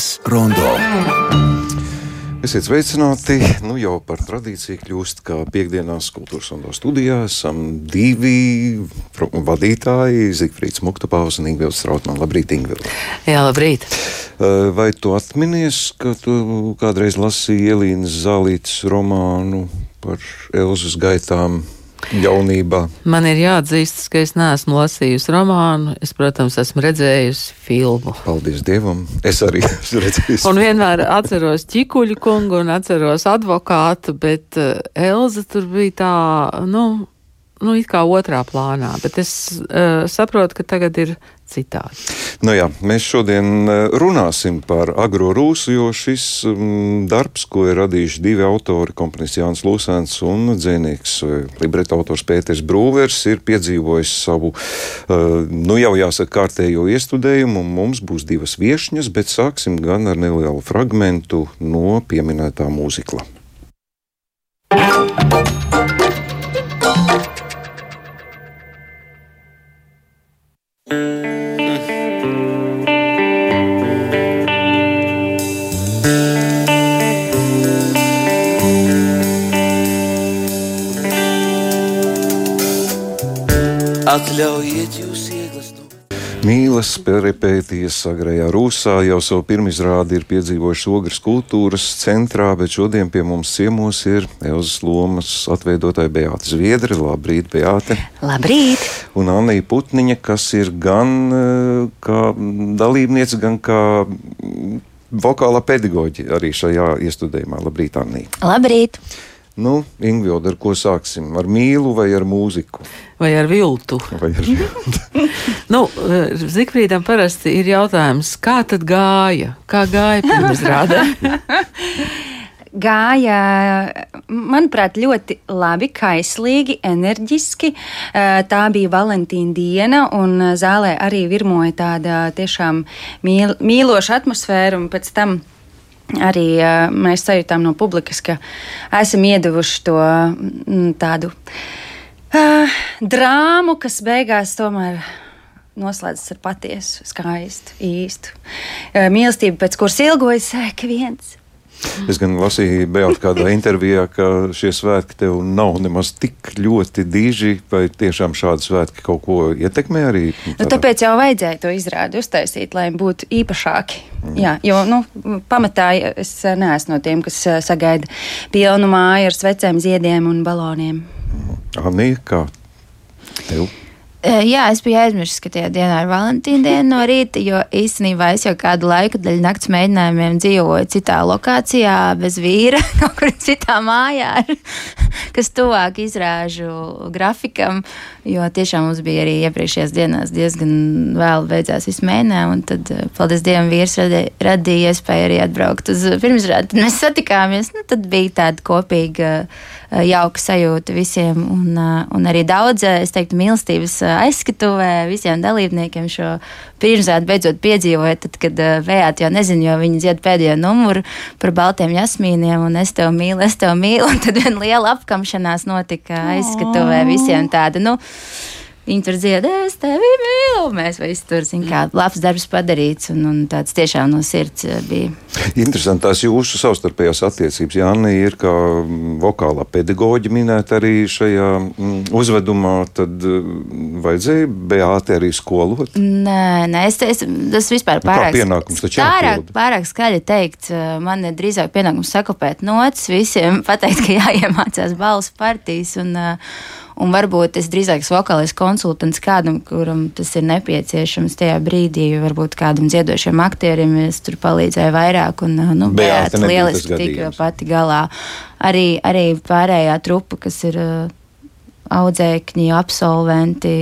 Kultūras rondo. Esiet sveicināti. Nu, jau par tradīciju kļūst, ka piekdienās kultūras un studijā esam divi vadītāji - Zifrīds Muktapaus un Ingvilds Strautman. Labrīt, Ingvilds! Jā, labrīt! Vai tu atminies, ka tu kādreiz lasīji Elīnas Zālītes romānu par Elzas gaitām? Jaunībā? Man ir jāatzīst, ka es neesmu lasījusi romānu. Es, protams, esmu redzējusi filmu. Paldies Dievam! Es arī esmu redzējusi. un vienmēr atceros ķikuļu kungu un atceros advokātu, bet uh, Elza tur bija tā, nu, nu, it kā otrā plānā, bet es uh, saprotu, ka tagad ir citādi. Nu jā, mēs šodien eh, runāsim par agro rūsu, jo šis um, darbs, ko ir radījuši divi autori, komponists Jānis Lūsēns un dzēnieks, eh, libreta autors Pēters Brūvers, ir piedzīvojis savu, uh, nu jau jāsaka, kārtējo iestudējumu, mums būs divas viešņas, bet sāksim gan ar nelielu fragmentu no pieminētā mūzikla. Atļaujiet Mīlas peripētijas agrējā Rūsā jau savu pirmizrādi ir piedzīvojuši ogres kultūras centrā, bet šodien pie mums ciemos ir Elzas lomas atveidotāja Beāta Zviedri. Labrīt, Beāte! Labrīt! Un Annija Putniņa, kas ir gan eh, kā dalībniece, gan kā vokālā pedagoģa arī šajā iestudējumā. Labrīt, Annija! Labrīt! Nu, Ingūna, ar ko sāksim? Ar mīlu vai ar mūziku? Vai ar viltu? Vai ar viltu? nu, Zikfrīdam parasti ir jautājums, kā tad gāja? Kā gāja pirmizrādē? gāja, manuprāt, ļoti labi, kaislīgi, enerģiski. Tā bija Valentīna diena, un zālē arī virmoja tāda tiešām mīl, mīloša atmosfēra, un pēc tam arī uh, mēs sajūtām no publikas, ka esam iedevuši to mm, tādu uh, drāmu, kas beigās tomēr noslēdzas ar patiesu, skaistu, īstu uh, mīlestību, pēc kuras ilgojas ik viens. Es gan lasīju, Beata, kādā intervijā, ka šie svētki tev nav nemaz tik ļoti diži, vai tiešām šādi svētki kaut ko ietekmē arī? Nu, tāpēc jau vajadzēja to izrādi uztaisīt, lai būtu īpašāki. Mm. Jā, jo, nu, pamatā es neesmu no tiem, kas sagaida pilnu māju ar svecēm, ziediem un baloniem. Mm. Anī, kā tev? Jā, es biju aizmirsis, ka tajā dienā ir Valentīna diena no rīta, jo īstenībā es jau kādu laiku daļu nakts mēģinājumiem dzīvoju citā lokācijā, bez vīra, kaut kur citā mājā, kas tuvāk izrāžu grafikam, jo tiešām mums bija arī iepriekšējās dienās diezgan vēl beidzās viss mēnē, un tad, paldies Dievam, vīrs radīja, radīja iespēju arī atbraukt uz pirmsrādi. Tad mēs satikāmies, nu, tad bija tāda kopīga jauka sajūta visiem, un, un arī daudz, es teiktu, mīlestības aizskatuvē visiem dalībniekiem šo pirmsrādi beidzot piedzīvoja, tad, kad vējāt jau nezinu, jo viņi dzied pēdējo numuru par baltiem jasmīniem, un es tev mīlu, es tev mīlu, un tad viena liela apkamšanās notika aizskatuvē visiem tāda, nu, Viņi tur dziedāja, es tevi mīlu. Mēs visi tur zinām, kā labs darbs padarīts, un, un tāds tiešām no sirds eh, bija. Interesanti tās jūsu savstarpējās attiecības. Jāni ir kā vokālā pedagoģa minēta arī šajā mm, uzvedumā, tad eh, vajadzēja Beāte arī skolot? Nē, nē, es, es, tas vispār nu, pārāk. Pienākums taču pārāk, pārāk skaļi teikt. Eh, man ir drīzāk pienākums sakopēt nots, visiem pateikt, ka jāiemācās balss partijas. Un, uh, Un varbūt es drīzāk esmu vokālais konsultants kādam, kuram tas ir nepieciešams tajā brīdī. Varbūt kādam dziedošam aktierim es tur palīdzēju vairāk, un nu, Beata lieliski tika pati galā. Arī, arī pārējā trupa, kas ir. Uh, audzēkņi, absolventi.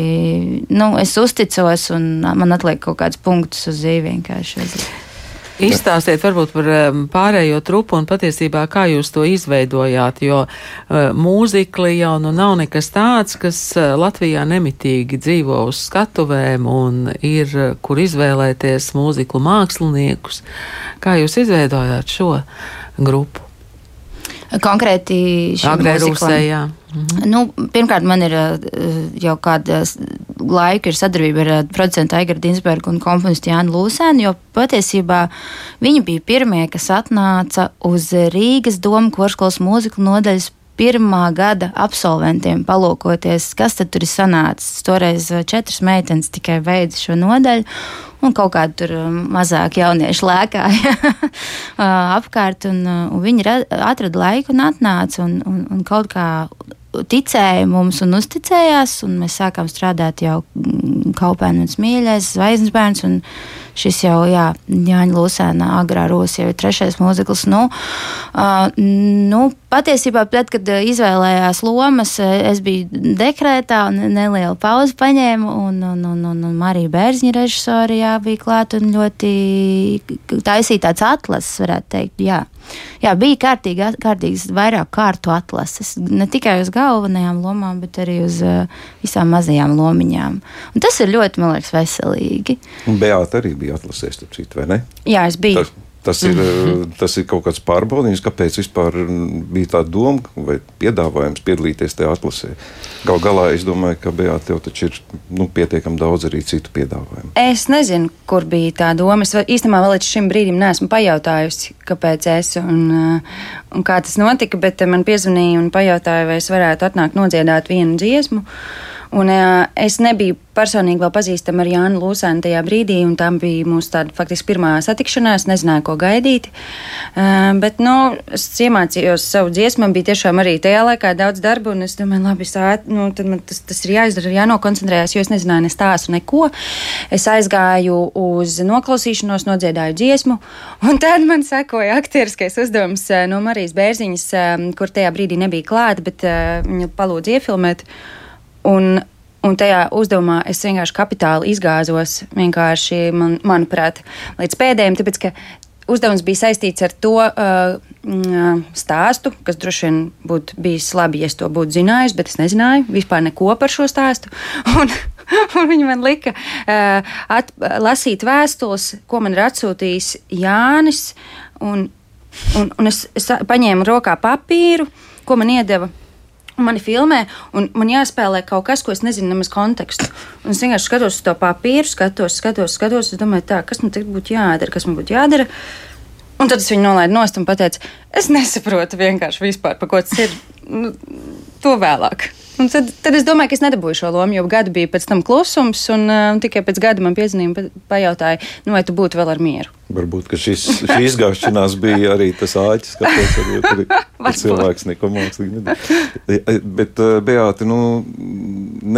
Nu, es uzticos, un man atliek kaut kāds punkts uz zīvi vienkārši. Izstāstiet varbūt par pārējo trupu un patiesībā kā jūs to izveidojāt, jo uh, mūzikli jau nu nav nekas tāds, kas uh, Latvijā nemitīgi dzīvo uz skatuvēm un ir, uh, kur izvēlēties mūziklu māksliniekus. Kā jūs izveidojāt šo grupu? Konkrēti šī Agrē Rūsē, jā. Mhm. Nu, pirmkārt, man ir jau kāda laika sadarbība ar producentu Aiguru Dinsbergu un komponistu Jānu Lūsēnu, jo patiesībā viņi bija pirmie, kas atnāca uz Rīgas domu korskolas mūzikas nodaļas pirmā gada absolventiem palūkoties, kas tad tur ir sanācis. Toreiz četras meitenes tikai veids šo nodaļu, un kaut kādi tur mazāk jaunieši lēkāja apkārt, un, un viņi atrada laiku un atnāca, un, un, un kaut kā ticēja mums un uzticējās, un mēs sākām strādāt jau mm, Kaupēnas mīļais, Zvaigznes bērns, un šis jau, jā, Jāņa Lūsēna agrā Rūsija jau ir trešais mūzikls. Nu, uh, nu, patiesībā, tad, kad izvēlējās lomas, es biju dekrētā un nelielu pauzi paņēmu, un, un, un, un, un Marija Bērziņa režisori jā, bija klāt un ļoti taisīja tāds atlases, varētu teikt, jā. Jā, bija kārtīgi, kārtīgas vairāk kārtu atlases, ne tikai uz galvenajām lomām, bet arī uz uh, visām mazajām lomiņām. Un tas ir ļoti, man liekas, veselīgi. Beāta arī bija atlasēs, starp citu, vai ne? Jā, es biju. Tas... Tas ir, mhm. tas ir kaut kāds pārbaudījums, kāpēc vispār bija tā doma vai piedāvājums piedalīties tajā atlasē. Galu galā es domāju, ka Beata jau taču ir nu, pietiekami daudz arī citu piedāvājumu. Es nezinu, kur bija tā doma. Es īstenībā vēl līdz šim brīdim neesmu pajautājusi, kāpēc es un, un kā tas notika, bet man piezvanīja un pajautāja, vai es varētu atnākt nodziedāt vienu dziesmu. Un, es nebiju personīgi vēl pazīstama ar Jānu Lūsēnu tajā brīdī, un tā bija mūsu tāda faktiski pirmā satikšanās. Nezināju, ko gaidīt. Bet, nu, es iemācījos savu dziesmu, man bija tiešām arī tajā laikā daudz darba, un es domāju, labi, tā, nu, man tas, tas ir jāizdara, jānokoncentrējas, jo es nezināju ne stāstu neko. Es aizgāju uz noklausīšanos, nodziedāju dziesmu, un tad man sekoja aktieriskais uzdevums no Marijas Bērziņas, kur tajā brīdī nebija klāta, bet viņa palūdza iefilmēt. Un, Un tajā uzdevumā es vienkārši kapitāli izgāzos, vienkārši, man, manuprāt, līdz pēdējiem, tāpēc ka uzdevums bija saistīts ar to uh, mm, stāstu, kas droši vien būtu bijis labi, ja es to būtu zinājis, bet es nezināju vispār neko par šo stāstu. Un, un viņi man lika uh, at, lasīt vēstules, ko man ir atsūtījis Jānis. Un, un, un es, es paņēmu rokā papīru, ko man iedeva Mani filmē, un man jāspēlē kaut kas, ko es nezinu nemaz kontekstu. Un es vienkārši skatos uz to papīru, skatos, skatos, skatos. Es domāju, tā, kas man tagad būtu jādara, kas man būtu jādara. Un tad es viņu nolaidu nost un pateicu, es nesaprotu vienkārši vispār, par ko tas ir. Nu, to vēlāk. Un tad, tad es domāju, ka es nedabūju šo lomu, jo gadu bija pēc tam klusums, un uh, tikai pēc gada man piezīmēja pajautāja, nu, vai tu būtu vēl ar mieru. Varbūt šis, šī izgāšanās bija arī tas āķis, kāpēc arī cilvēks neko mākslīgi nedara. Bet, uh, Beāti, nu,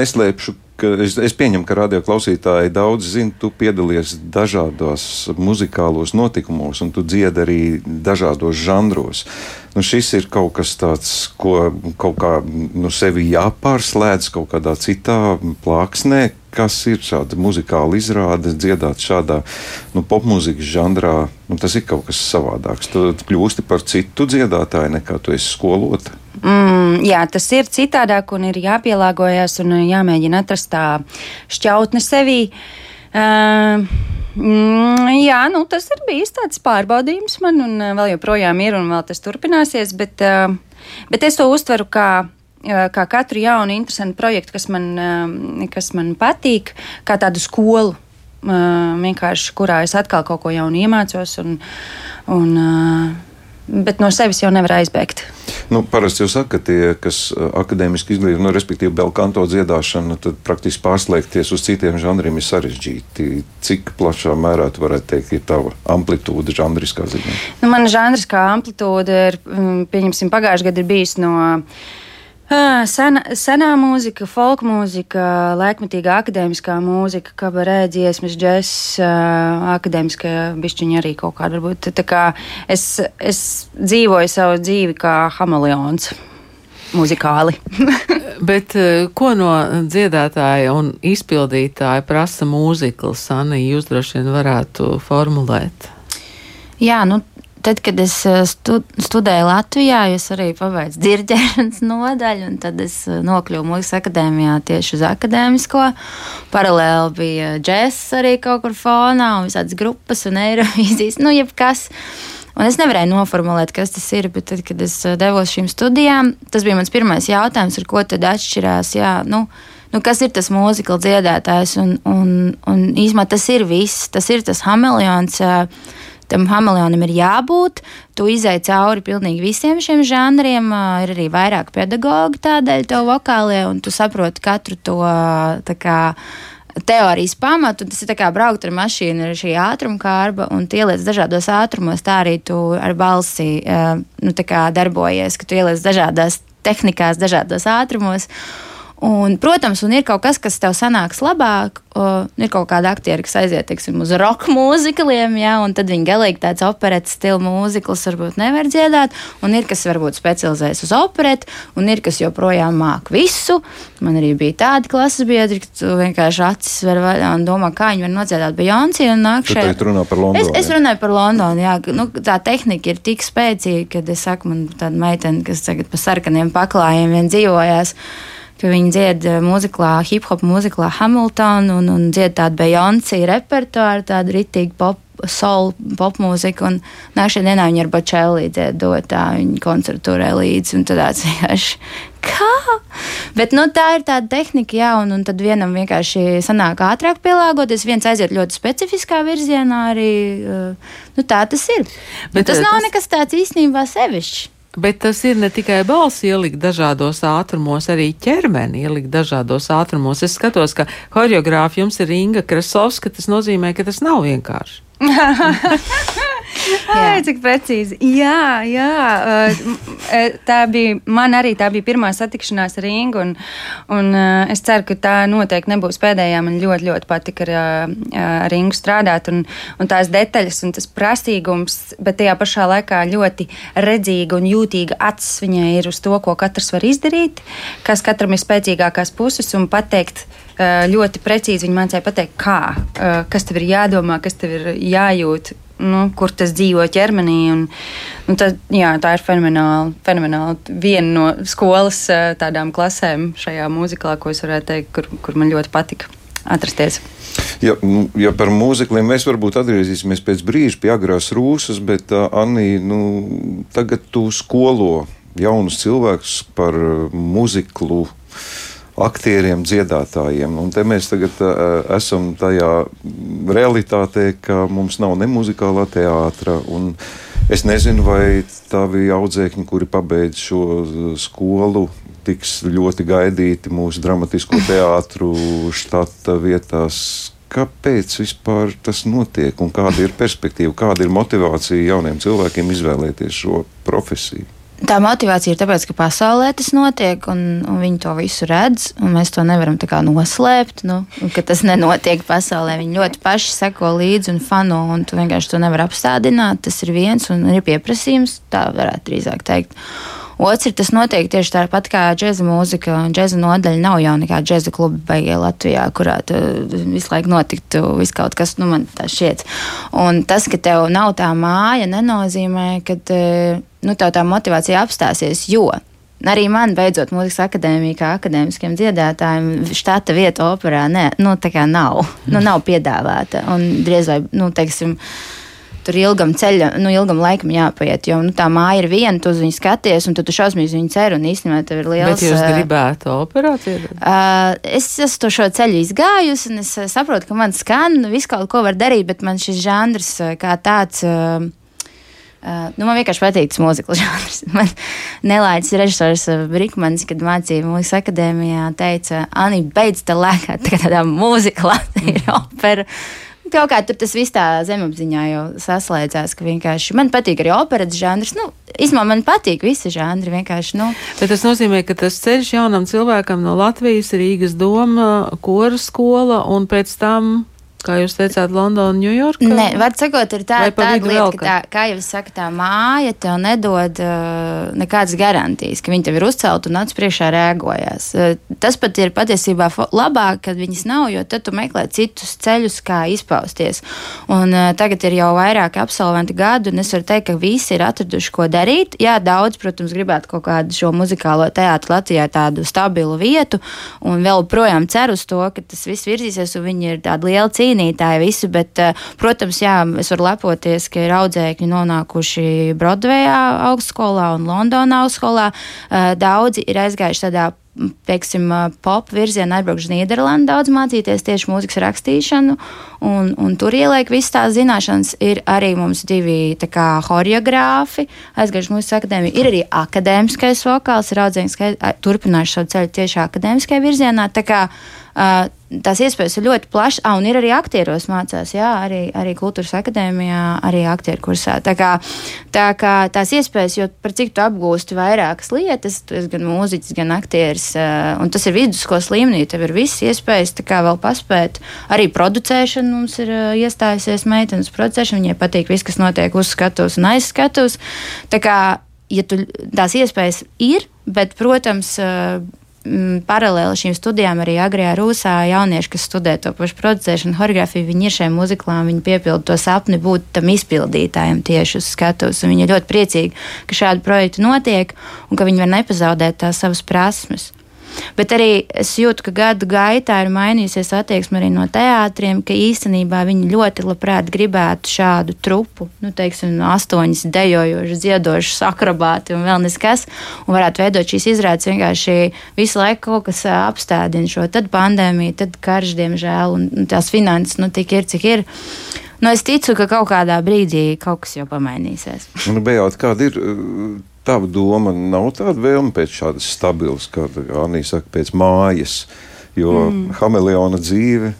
neslēpšu, ka es, es pieņemu, ka radio klausītāji daudz zina, tu piedalies dažādos muzikālos notikumos, un tu dziedi arī dažādos žanros. Nu, šis ir kaut kas tāds, ko kaut kā nu, sevi jāpārslēdz kaut kādā citā plāksnē, kas ir šāda muzikāla izrāde, dziedāt šādā nu, popmūzikas žanrā. Nu, tas ir kaut kas savādāks. Tu kļūsti par citu dziedātāju nekā tu esi skolota. Mm, jā, tas ir citādāk un ir jāpielāgojas un jāmēģina atrast tā šķautne sevī. Uh, mm, jā, nu, tas ir bijis tāds pārbaudījums man, un vēl joprojām ir, un vēl tas turpināsies. Bet, uh, bet es to uztveru kā, kā katru jaunu, interesantu projektu, kas man, uh, kas man patīk, kā tādu skolu. Uh, vienkārši kurā es atkal kaut ko jaunu iemācos. Un, un, uh, bet no sevis jau nevar aizbēgt. Nu, parasti jau saka, ka tie, kas akadēmiski izglīto, nu, respektīvi belkanto dziedāšanu, tad praktiski pārslēgties uz citiem žanriem ir sarežģīti. Cik plašā mērā tu varētu teikt, ir tava amplitūda žanriskā ziņā? Nu, mana žanriskā amplitūda ir, mm, pieņemsim, pagājušajā gadā ir bijis no Sena, senā mūzika, folk mūzika, laikmetīga akadēmiskā mūzika, kabarē, dziesmas, džeks, akadēmiskā bišķiņa arī kaut kāda varbūt. Tā kā es, es dzīvoju savu dzīvi kā hameleons. Muzikāli. Bet ko no dziedātāja un izpildītāja prasa mūzikls, Anna, jūs droši vien varētu formulēt? Jā, nu tad, kad es eh, stu, studēju Latvijā, es arī paveicu dirģēšanas nodaļu, un tad es eh, nokļuvu mūzikas akadēmijā tieši uz akadēmisko. Paralēli bija džeks arī kaut kur fonā, un visādas grupas un eirovīzijas, nu, jebkas. Un es nevarēju noformulēt, kas tas ir, bet tad, kad es uh, devos šīm studijām, tas bija mans pirmais jautājums, ar ko tad atšķirās. Jā, nu, nu, kas ir tas mūzikla dziedātājs? Un, un, un īsumā tas ir viss, tas ir tas hameleons. Tam hameleonam ir jābūt. Tu izai cauri pilnīgi visiem šiem žanriem. Ir arī vairāk pedagoģi tādēļ tev vokālie, un tu saproti katru to kā, teorijas pamatu. Tas ir kā braukt ar mašīnu, ir šī ātruma kārba, un ieliec dažādos ātrumos. Tā arī tu ar balsi nu, darbojies, ka tu ieliec dažādās tehnikās, dažādos ātrumos. Un, protams, un ir kaut kas, kas tev sanāks labāk. Uh, ir kaut kāda aktieri, kas aiziet teiksim, uz roka mūzikliem, ja, un tad viņi galīgi tāds operetes stila mūzikls varbūt nevar dziedāt. Un ir kas varbūt specializējas uz operetu, un ir kas joprojām māk visu. Man arī bija tādi klases biedri, ka tu vienkārši acis var vaļā un domā, kā viņi var nodziedāt Beyoncé un nāk šeit. Tu runā par Londonu. Es, es runāju par Londonu, jā. Nu, tā tehnika ir tik spēcīga, ka es saku, man tāda meitene, kas tagad pa sarkaniem paklājiem vien dzīvojās ka viņi dzied eh, mūziklā, hip hop mūziklā Hamilton un, un dzied tādu Beyoncé repertuāru, tādu ritīgu pop. Soul popmūzika, un nākamajā dienā viņa ar Bačēlu dziedot, tā viņa koncertūrē līdzi. Un tad vienkārši, kā? Bet nu, tā ir tāda tehnika, jā, un, un tad vienam vienkārši sanāk ātrāk pielāgoties, viens aiziet ļoti specifiskā virzienā arī. Uh, nu, tā tas ir. Bet, Bet tas nav tas... nekas tāds īstenībā sevišķs. Bet tas ir ne tikai balss ielikt dažādos ātrumos, arī ķermeni ielikt dažādos ātrumos. Es skatos, ka horeogrāfa jums ir Inga Krasovska, tas nozīmē, ka tas nav vienkārši. Ai, cik precīzi. Jā, jā. Tā bija man arī tā bija pirmā satikšanās ar Ingu. Un, un es ceru, ka tā noteikti nebūs pēdējā. Man ļoti, ļoti patika ar, ar Ingu strādāt. Un, un tās detaļas un tas prasīgums, bet tajā pašā laikā ļoti redzīga un jūtīga acis viņai ir uz to, ko katrs var izdarīt, kas katram ir spēcīgākās puses un pateikt ļoti precīzi viņa mācīja pateikt, kā, kas tev ir jādomā, kas tev ir jājūt. Nu, kur tas dzīvo ķermenī. Un, un tad, jā, tā ir fenomenāli. fenomenāli. Viena no skolas tādām klasēm šajā mūziklā, ko es varētu teikt, kur, kur man ļoti patika atrasties. Ja, nu, ja par mūzikliem mēs varbūt atgriezīsimies pēc brīža pie agrās rūsas, bet uh, Anī, nu, tagad tu skolo jaunus cilvēkus par mūziklu aktieriem, dziedātājiem. Un te mēs tagad uh, esam tajā realitātē, ka mums nav ne muzikālā teātra. Es nezinu, vai tavi audzēkņi, kuri pabeidz šo skolu, tiks ļoti gaidīti mūsu dramatisko teātru štata vietās. Kāpēc vispār tas notiek un kāda ir perspektīva, kāda ir motivācija jauniem cilvēkiem izvēlēties šo profesiju? Tā motivācija ir tāpēc, ka pasaulē tas notiek, un, un viņi to visu redz, un mēs to nevaram noslēpt. Nu, ka tas nenotiek pasaulē. Viņi ļoti paši seko līdzi un fano, un tu vienkārši to nevari apstādināt. Tas ir viens, un ir pieprasījums, tā varētu drīzāk teikt. Otrs ir tas notiek tieši tāpat kā džēza mūzika. Džēza nodaļa nav jau nekāda džēza kluba beigie Latvijā, kurā visu laiku notiktu viss kaut kas, nu man tā šķiet. Un tas, ka tev nav tā māja, nenozīmē, ka nu, tev tā motivācija apstāsies, jo Arī man, beidzot, mūzikas akadēmija, kā akadēmiskiem dziedātājiem, štata vieta operā ne, nu, nav, nu, nav piedāvāta. Un drīz vai, nu, teiksim, tur ilgam ceļam, nu, ilgam laikam jāpaiet. Jo nu, tā māja ir viena, tu uz viņu skaties, un tu, šausmīgi viņu cer, un īstenībā tev ir liels. Bet jūs gribētu operāciju? Uh, es esmu to šo ceļu izgājusi, un es saprotu, ka man skan, visu kaut ko var darīt, bet man šis žanrs kā tāds. Uh, Uh, nu, man vienkārši patīk tas mūzikas žanrs. Man nelaicis režisors Brīsmans, kad mācīja mūzikas akadēmijā, teica, Ani, beidz te lēkāt tā tādā mūziklā, tā ir mhm. opera. Kaut kā tur tas viss tā zemapziņā jau saslēdzās, ka vienkārši man patīk arī operas žanrs. Nu, Īsumā man patīk visi žanri. Nu. Bet tas nozīmē, ka tas ceļš jaunam cilvēkam no Latvijas, Rīgas doma, kora skola un pēc tam Kā jūs teicāt, Londona, Ņujorka? Nē, var sakot, ir tā, tāda lieta, ka tā, kā jau es saku, tā māja tev nedod uh, nekādas garantijas, ka viņi tev ir uzcelti un acis priekšā rēgojas. Uh, tas pat ir patiesībā labāk, kad viņas nav, jo tad tu meklē citus ceļus, kā izpausties. Un uh, tagad ir jau vairāki absolventi gadu, un es varu teikt, ka visi ir atraduši, ko darīt. Jā, daudz, protams, gribētu kaut kādu šo muzikālo teātru Latvijā tādu stabilu vietu, un vēl projām cer uz to, ka tas viss virzīsies, un viņi ir tādi lieli cīņi cīnītāji visi, bet, protams, jā, es varu lepoties, ka ir audzēkņi nonākuši Brodvejā augstskolā un Londonā augstskolā. Daudzi ir aizgājuši tādā teiksim, pop virzienā aizbraukšu uz Nīderlandi daudz mācīties tieši mūzikas rakstīšanu, un, un tur ieliek visas tās zināšanas. Ir arī mums divi kā, horeogrāfi, aizgājuši mūzikas akadēmiju, ir arī akadēmiskais vokāls, ir audzēns, ka turpināšu savu ceļu tieši akadēmiskajā virzienā. Tā kā uh, tās iespējas ir ļoti plašas, ah, un ir arī aktieros mācās, jā, arī, arī kultūras akadēmijā, arī aktieru kursā. Tā kā, tā kā tās iespējas, jo par cik tu apgūsti vairākas lietas, tu esi gan mūziķis, gan aktieris, un tas ir vidusskolas līmenī, tev ir visas iespējas tā kā vēl paspēt. Arī producēšana mums ir iestājusies meitenes producēšana, viņai patīk viss, kas notiek uz skatuves un aiz skatuves. Tā kā, ja tu, tās iespējas ir, bet, protams, mm, paralēli šīm studijām arī agrajā Rūsā jaunieši, kas studē to pašu producēšanu, choreogrāfiju, viņi ir šajā muziklā, viņi piepilda to sapni būt tam izpildītājam tieši uz skatuves. Viņi ir ļoti priecīgi, ka šādi projekti notiek un ka viņi var nepazaudēt tās savas prasmes. Bet arī es jūtu, ka gadu gaitā ir mainījusies attieksme arī no teātriem, ka īstenībā viņi ļoti labprāt gribētu šādu trupu, nu, teiksim, astoņas dejojošas, dziedošas akrobāti un vēl neskas, un varētu veidot šīs izrādes vienkārši visu laiku kaut kas apstādina šo, tad pandēmija, tad karš, diemžēl, un tās finanses, nu, tik ir, cik ir. Nu, es ticu, ka kaut kādā brīdī kaut kas jau pamainīsies. Nu, Bejot, kāda ir tava doma nav tāda vēlme pēc šādas stabilas, kā Anī saka, pēc mājas, jo mm. hameleona dzīve.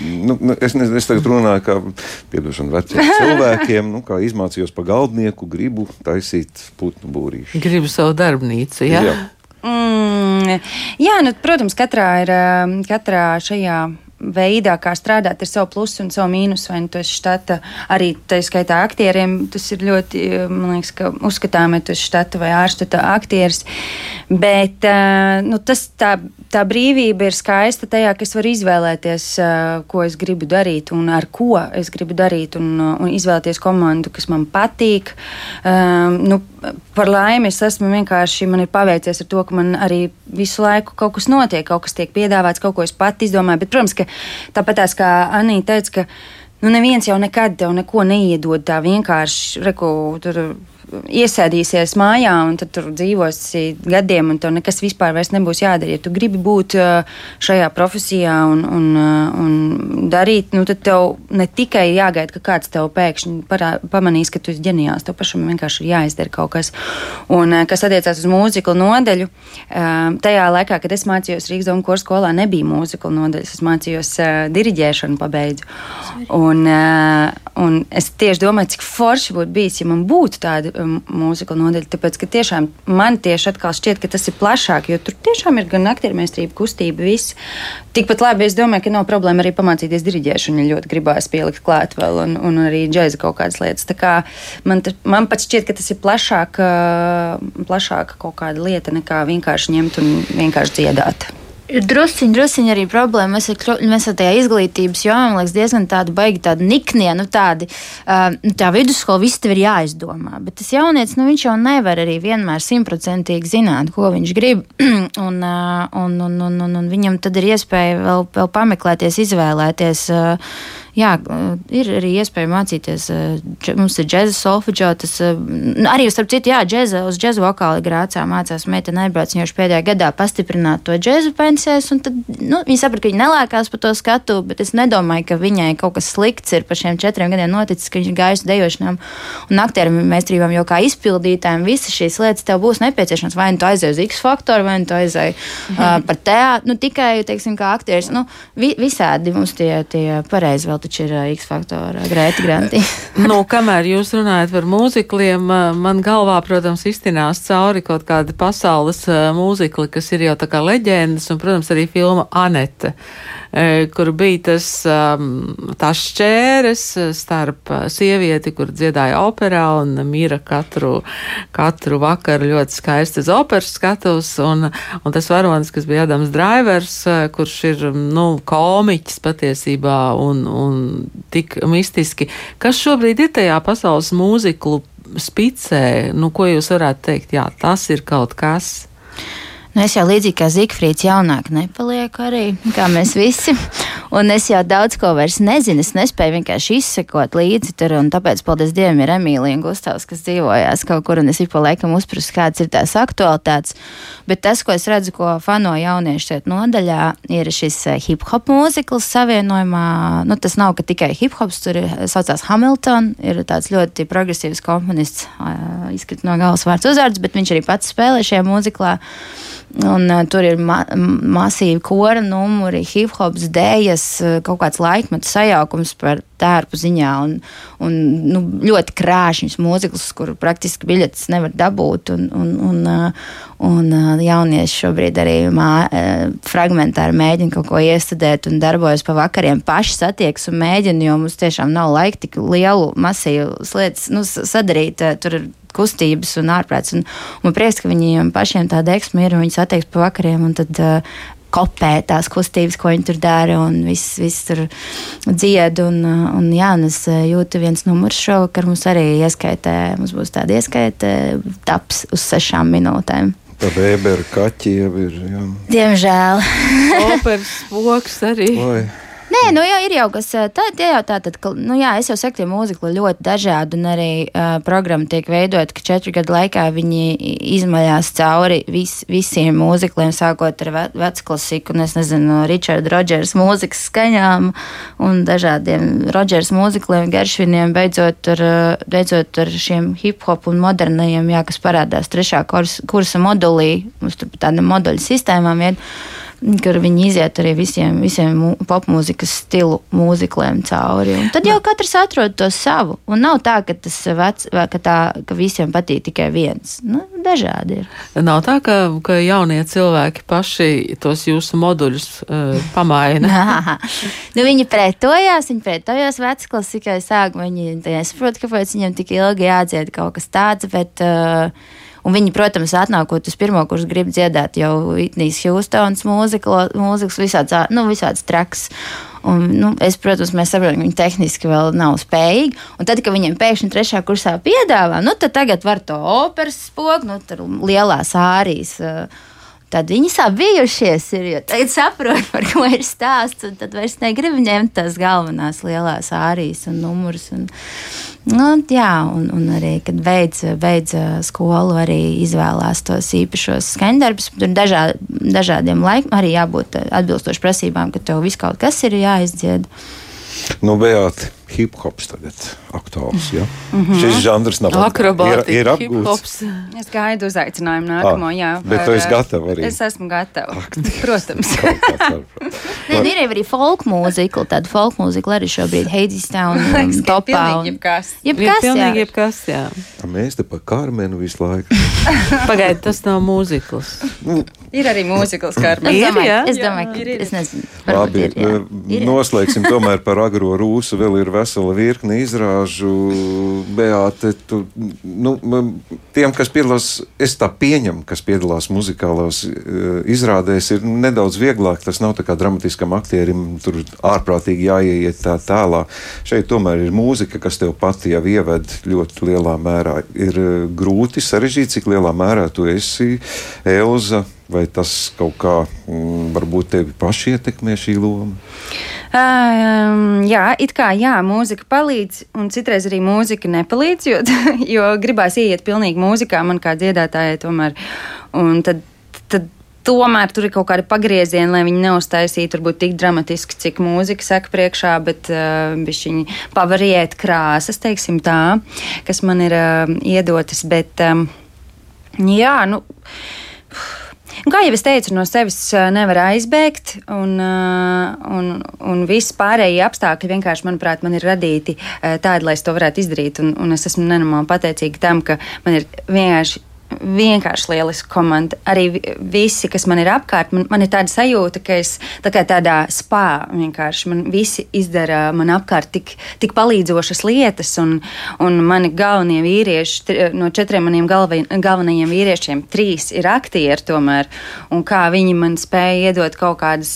Nu, nu es, ne, es tagad runāju par piedošanu veciem cilvēkiem, nu, kā izmācījos pa galdnieku, gribu taisīt putnu būrīšu. Gribu savu darbnīcu, jā. jā. Mm, jā, nu, protams, katrā ir katrā šajā veidā, kā strādāt, ir savu plusu un savu mīnusu. Vai nu tas štata arī tā skaitā aktieriem, tas ir ļoti, man liekas, ka uzskatām, ja tas štata vai ārštata aktieris. Bet eh, nu, tas, tā, tā brīvība ir skaista tajā, ka es varu izvēlēties, eh, ko es gribu darīt un ar ko es gribu darīt, un, un izvēlēties komandu, kas man patīk. Um, nu, par laimi es esmu vienkārši, man ir paveicies ar to, ka man arī visu laiku kaut kas notiek, kaut kas tiek piedāvāts, kaut ko es pati izdomāju. Bet, protams, ka tāpat tās kā Anīte teica, ka nu, neviens jau nekad tev neko neiedod tā vienkārši, reku, tur iesēdīsies mājā un tur dzīvosi gadiem, un tev nekas vispār nebūs jādara. Ja tu gribi būt šajā profesijā un, un, un darīt, nu, tad tev ne tikai jāgaida, ka kāds tev pēkšņi parā, pamanīs, ka tu esi ģeniāls, tev pašam vienkārši ir jāizdara kaut kas. Un, kas attiecās uz mūziku nodeļu, tajā laikā, kad es mācījos Rīgas domu kursu skolā, nebija mūziku nodeļas. Es mācījos diriģēšanu, pabeidzu. Un, un es tieši domāju, cik forši būtu bijis, ja man būtu tāda mūzikla nodaļa. Tāpēc, ka tiešām man tieši atkal šķiet, ka tas ir plašāk, jo tur tiešām ir gan aktiermēstrība, kustība, viss. Tikpat labi es domāju, ka nav problēma arī pamācīties diriģēšanu, ja ļoti gribās pielikt klāt vēl un, un arī džēza kaut kādas lietas. Tā kā man, man pat šķiet, ka tas ir plašāk, plašāk kaut kāda lieta nekā vienkārši ņemt un vienkārši dziedāt. Drusciņi, drusciņi arī problēma. Mēs, ar, mēs ar tajā izglītības jomā, man liekas, diezgan tāda baigi tāda niknie, nu tādi, uh, tā vidusskola viss tev ir jāizdomā. Bet tas jaunietis, nu viņš jau nevar arī vienmēr simtprocentīgi zināt, ko viņš grib. un, uh, un, un, un, un, un viņam tad ir iespēja vēl, vēl pameklēties, izvēlēties. Uh, jā, ir arī iespēja mācīties. Mums ir džēza solfeģo, tas arī, starp citu, jā, džēza, uz džēza vokāli grācā mācās meitene aizbrauc, viņa jau pēdējā gadā pastiprināt to džēzu pensēs, un tad, nu, viņa saprata, ka viņa nelēkās pa to skatu, bet es nedomāju, ka viņai kaut kas slikts ir pa šiem četriem gadiem noticis, ka viņa gājusi dejošanām un aktierim mestrībām jau kā izpildītājiem visas šīs lietas tev būs nepieciešams. Vai nu tu aizēji uz X faktoru, vai nu tu aizēji uh, par teātru, nu, tikai, teiksim, kā aktieris, nu, vi, visādi mums tie, tie pareizi vēl taču ir X faktora Grēta Granti. nu, kamēr jūs runājat par mūzikliem, man galvā, protams, iztinās cauri kaut kāda pasaules mūzikli, kas ir jau tā kā leģendas, un, protams, arī filma Anete, kur bija tas tās šķēres starp sievieti, kur dziedāja operā un mīra katru, katru vakaru ļoti skaisti uz operas skatus, un, un tas varonis, kas bija Adams Drivers, kurš ir, nu, komiķis patiesībā un, un tik mistiski. Kas šobrīd ir tajā pasaules mūziklu spicē? Nu, ko jūs varētu teikt? Jā, tas ir kaut kas. Nu, es jau līdzīgi kā Zigfrīds jaunāk nepalieku arī, kā mēs visi. Un es jau daudz ko vairs nezinu. Es nespēju vienkārši izsekot līdzi tur. Tāpēc, paldies Dievam, ir Emīlija un Gustavs, kas dzīvojās kaut kur. Un es pa laikam uzprasu, kādas ir tās aktualitātes. Bet tas, ko es redzu, ko fano jaunieši šeit nodaļā, ir šis eh, hip hop mūzikls savienojumā. Nu, tas nav tikai hip hops, tur ir saucās Hamilton. Ir tāds ļoti progresīvs komponists, izkrīt no galvas vārds uzvārds, bet viņš arī pats spēlē šajā mūziklā. Un, uh, tur ir ma masīvi kora numuri, hip hops, dēļas, kaut kāds laikmetu sajaukums par tērpu ziņā. Un, un, nu, ļoti krāšņs mūzikls, kur praktiski biļetes nevar dabūt. Un, un, un, uh, un uh, jaunieši šobrīd arī mā, fragmentāri mēģina kaut ko iestudēt un darbojas pa vakariem. Paši satiekas un mēģina, jo mums tiešām nav laika tik lielu, masīvu lietas nu, sadarīt. Tur ir kustības un ārprāts. Un, un man prieks, ka viņiem pašiem tāda eksma ir un viņi satiekas pa vakariem un tad uh, kopē tās kustības, ko viņi tur dara, un viss, viss tur dzied. Un, un, jā, un es uh, jūtu viens numurs šovakar, mums arī ieskaitē, mums būs tāda ieskaitē taps uz sešām minūtēm. Par Weberu kaķi jau ir. Jā. Diemžēl. Operas spoks arī. Oi. Nē, nu jau ir jau kas tāds, jau tā, tad, ka, nu jā, es jau saku, ka mūzika ir ļoti dažāda, un arī uh, programma tiek veidota, ka četru gadu laikā viņi izmaļās cauri vis, visiem mūzikliem, sākot ar ve vecklasiku, un es nezinu, Richarda Rodžers mūzikas skaņām un dažādiem Rodžers mūzikliem, Geršviniem, beidzot ar, beidzot ar šiem hip-hop un modernajiem, jā, kas parādās trešā kursa, kursa modulī, mums tur tāda moduļu sistēmām ir. Ja, kur viņi iziet arī visiem, visiem popmūzikas stilu mūzikliem cauri. Un tad jau katrs atrod to savu. Un nav tā, ka tas vec, ka tā, ka visiem patīk tikai viens. Nu, dažādi ir. Nav tā, ka, ka jaunie cilvēki paši tos jūsu moduļus uh, pamaina. nu, viņi pretojās, viņi pretojās vecklasikai sākumā. Viņi nesaprot, kāpēc viņiem tik ilgi jādzied kaut kas tāds. Bet, uh, Un viņi, protams, atnākot uz pirmo kursu, grib dziedāt jau Itnijas Hjūstons mūzikas, visāds, nu, visāds traks. Un, nu, es, protams, mēs saprotam, ka viņi tehniski vēl nav spējīgi. Un tad, kad viņiem pēkšņi trešā kursā piedāvā, nu, tad tagad var to operas spogu, nu, tur lielās ārijas. Tad viņi sabijušies, ir, jo tagad saprot, par ko ir stāsts. Tad vairs negrib ņemt tās galvenās lielās ārijas un numurus. Un, Nu, jā, un, un arī, kad beidz, beidz skolu, arī izvēlās tos īpašos skaņdarbus. Tur dažā, dažādiem laikiem arī jābūt atbilstoši prasībām, ka tev viss kaut kas ir jāizdzied. Nu, Beāti, hip hops tagad aktuāls. Ja? Mm -hmm. Šis žanrs nav akrobātiski. Ir, ir apgūts. Es gaidu uzaicinājumu nākamo. Ah, jā, bet tu esi gatava arī. Es esmu gatava. Protams. Nē, ir arī folk mūzika, tāda folk mūzika arī šobrīd Heidistā un um, topā. Jebkas. Jebkas, jā. Jebkas, jā. Mēs te pa Karmenu visu laiku. Pagaid, tas nav mūzikls. Nu, ir arī mūzikls Karmenu. Ir, jā. Es domāju, ka ir. Es nezinu. Labi, ir, jā. ir. noslēgsim tomēr par agro rūsu. Vēl ir vesela virkne izrāžu. Beāte, tu, nu, tiem, kas piedalās, es tā pieņemu, kas piedalās muzikālās eh, izrādēs, ir nedaudz vieglāk. Tas nav tā kā dramatiskam aktierim, tur ārprātīgi jāieiet tā tālā. Šeit tomēr ir mūzika, kas tev pati jau ieved ļoti lielā mērā. Ir eh, grūti, sarežģīti, cik lielā mērā tu esi Elza Vai tas kaut kā mm, varbūt tevi paši ietekmē šī loma? Um, jā, it kā jā, mūzika palīdz, un citreiz arī mūzika nepalīdz, jo, jo gribās ieiet pilnīgi mūzikā, man kā dziedātājai tomēr. Un tad, tad tomēr tur ir kaut kādi pagriezieni, lai viņi neuztaisītu varbūt tik dramatiski, cik mūzika saka priekšā, bet uh, viņi pavariet krāsas, teiksim tā, kas man ir uh, iedotas. Bet, um, jā, nu. Kā jau es teicu, no sevis nevar aizbēgt, un, un, un viss pārējie apstākļi vienkārši, manuprāt, man ir radīti tādi, lai es to varētu izdarīt. Un, un es esmu nenormāli pateicīga tam, ka man ir vienkārši vienkārši lieliska komanda. Arī visi, kas man ir apkārt, man, man ir tāda sajūta, ka es tā kā tādā spā vienkārši man visi izdara man apkārt tik, tik palīdzošas lietas, un, un mani galvenie vīrieši, no četriem maniem galva, galvenajiem vīriešiem, trīs ir aktieri tomēr, un kā viņi man spēja iedot kaut kādas,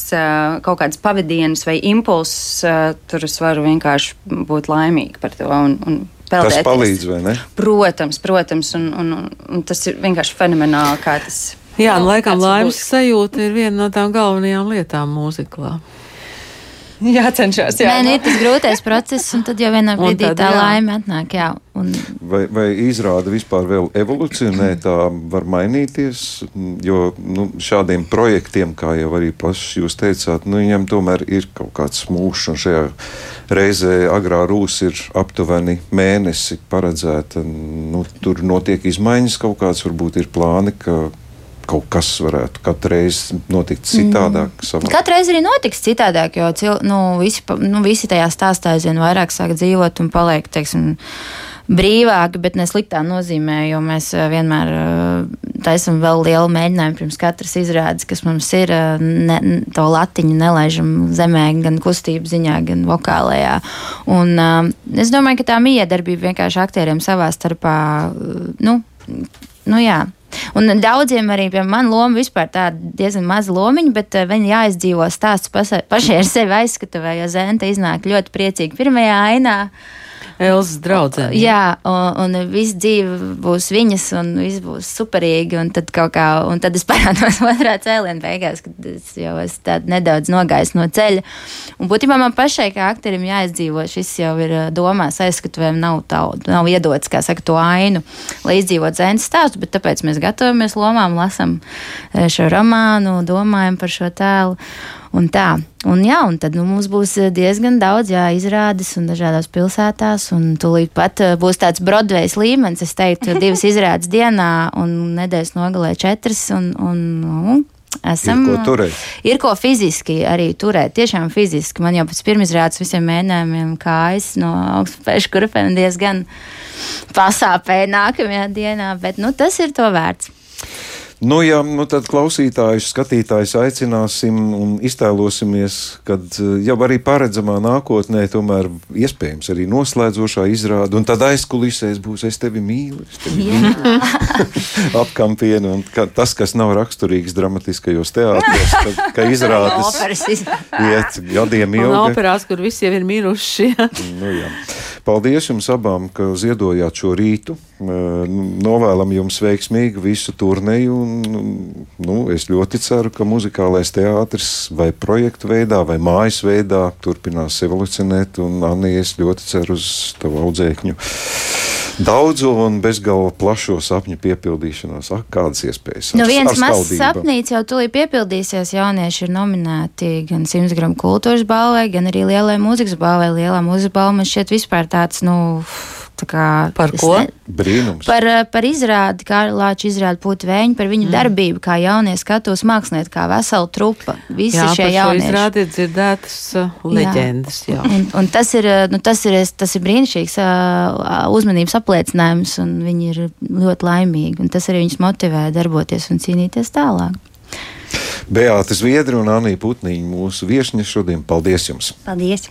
kaut kādas pavadienas vai impulsus, tur es varu vienkārši būt laimīga par to. Un, un peldēties. Tas palīdz, vai ne? Protams, protams, un, un, un, tas ir vienkārši fenomenāli, kā tas Jā, nu, laikam laimes sajūta ir viena no tām galvenajām lietām mūziklā. Jācenšas, jā. Nē, nu, ir tas grūtais process, un tad jau vienā brīdī tad, tā jā. laime atnāk. Jā, un, Vai, vai izrāda vispār vēl evolūcionē, tā var mainīties? Jo nu, šādiem projektiem, kā jau arī plašs jūs teicāt, nu, viņam tomēr ir kaut kāds mūžs, un šajā reizē agrā rūs ir aptuveni mēnesi paredzēta. Nu, tur notiek izmaiņas kaut kāds, varbūt ir plāni, ka kaut kas varētu katru reizi notikt citādāk. Mm. Katru reizi arī notiks citādāk, jo cil, nu, visi, nu, visi tajā stāstā aizvien vairāk sāk dzīvot un paliek, teiksim, brīvāki, bet ne sliktā nozīmē, jo mēs eh, vienmēr eh, taisam vēl lielu mēģinājumu pirms katras izrādes, kas mums ir, eh, ne, to latiņu nelaižam zemē, gan kustību ziņā, gan vokālajā. Un es domāju, ka tā miedarbība vienkārši aktieriem savā starpā, nu, nu jā. Un daudziem arī, piemēram, man loma vispār tāda diezgan maza lomiņa, bet uh, viņi jāizdzīvo stāsts pašai ar sevi aizskatuvē, jo Zenta iznāk ļoti priecīgi pirmajā ainā. Elzas draudzene. Jā, un, un viss dzīve būs viņas, un viss būs superīgi. Un tad, kā, un tad es parādos otrā cēlienā beigās, kad es jau esmu nedaudz nogājis no ceļa. Un būtībā man pašai, kā akterim, jāizdzīvo. Šis jau ir domās, aizskatuvēm nav, tā, nav iedots, kā saka, to ainu, lai izdzīvotu zēnas stāstu, bet tāpēc mēs gatavojamies lomām, lasam šo romānu, domājam par šo tēlu. Un tā, un jā, un tad nu, mums būs diezgan daudz jā, izrādes un dažādās pilsētās. Un tūlīt pat eh, būs tāds Broadway līmenis, es teiktu, divas izrādes dienā un nedēļas nogalē četras. Un, un, nu, esam, Ir ko turēt. Ir ko fiziski arī turēt, tiešām fiziski. Man jau pēc pirmizrādes visiem mēģinājumiem kājas no augstspēju kurpēm diezgan pasāpēja nākamajā dienā, bet nu, tas ir to vērts. Nu, jā, nu tad klausītājus, skatītājus aicināsim un iztēlosimies, kad eh, jau arī paredzamā nākotnē, tomēr iespējams arī noslēdzošā izrāde, un tad aizkulisēs būs es tevi mīlu, es tevi mīlu. apkampienu, un ka, tas, kas nav raksturīgs dramatiskajos teātros, ka, ka izrādes iet gadiem Un ilgi. operās, kur visi jau ir miruši. Nu, jā. Paldies jums abām, ka ziedojāt šo rītu. Eh, Novēlam jums veiksmīgu visu turnēju. Un, nu, es ļoti ceru, ka muzikālais teātris vai projektu veidā, vai mājas veidā turpinās evolucionēt. Un, Anni, es ļoti ceru uz tavu audzēkņu daudzu un bezgalīgi plašo sapņu piepildīšanos. Ak, kādas iespējas? Nu, viens mazs sapnīts jau tūlīt piepildīsies. Jaunieši ir nominēti gan Simsgramu kultūras balvai, gan arī lielai mūzikas balvai. Lielā mūzikas balva man šķiet vispār tāds, nu. Par ko? Brīnums. Par, eh, par izrādi, kā Lāča izrāda vēņu, par viņu mm. darbību, kā jaunie skatos mākslinieki, kā vesela trupa. Visi Jā, šie par šo jaunieši. izrādi ir dzirdētas uh, leģendas. Jā. Un, un tas, ir, eh, nu, tas, ir, tas ir brīnišķīgs uzmanības apliecinājums, un viņi ir ļoti laimīgi. un Tas arī viņus motivē darboties un cīnīties tālāk. Beāta Zviedra un Anija Putniņa mūsu viesņa šodien. Paldies jums! Paldies!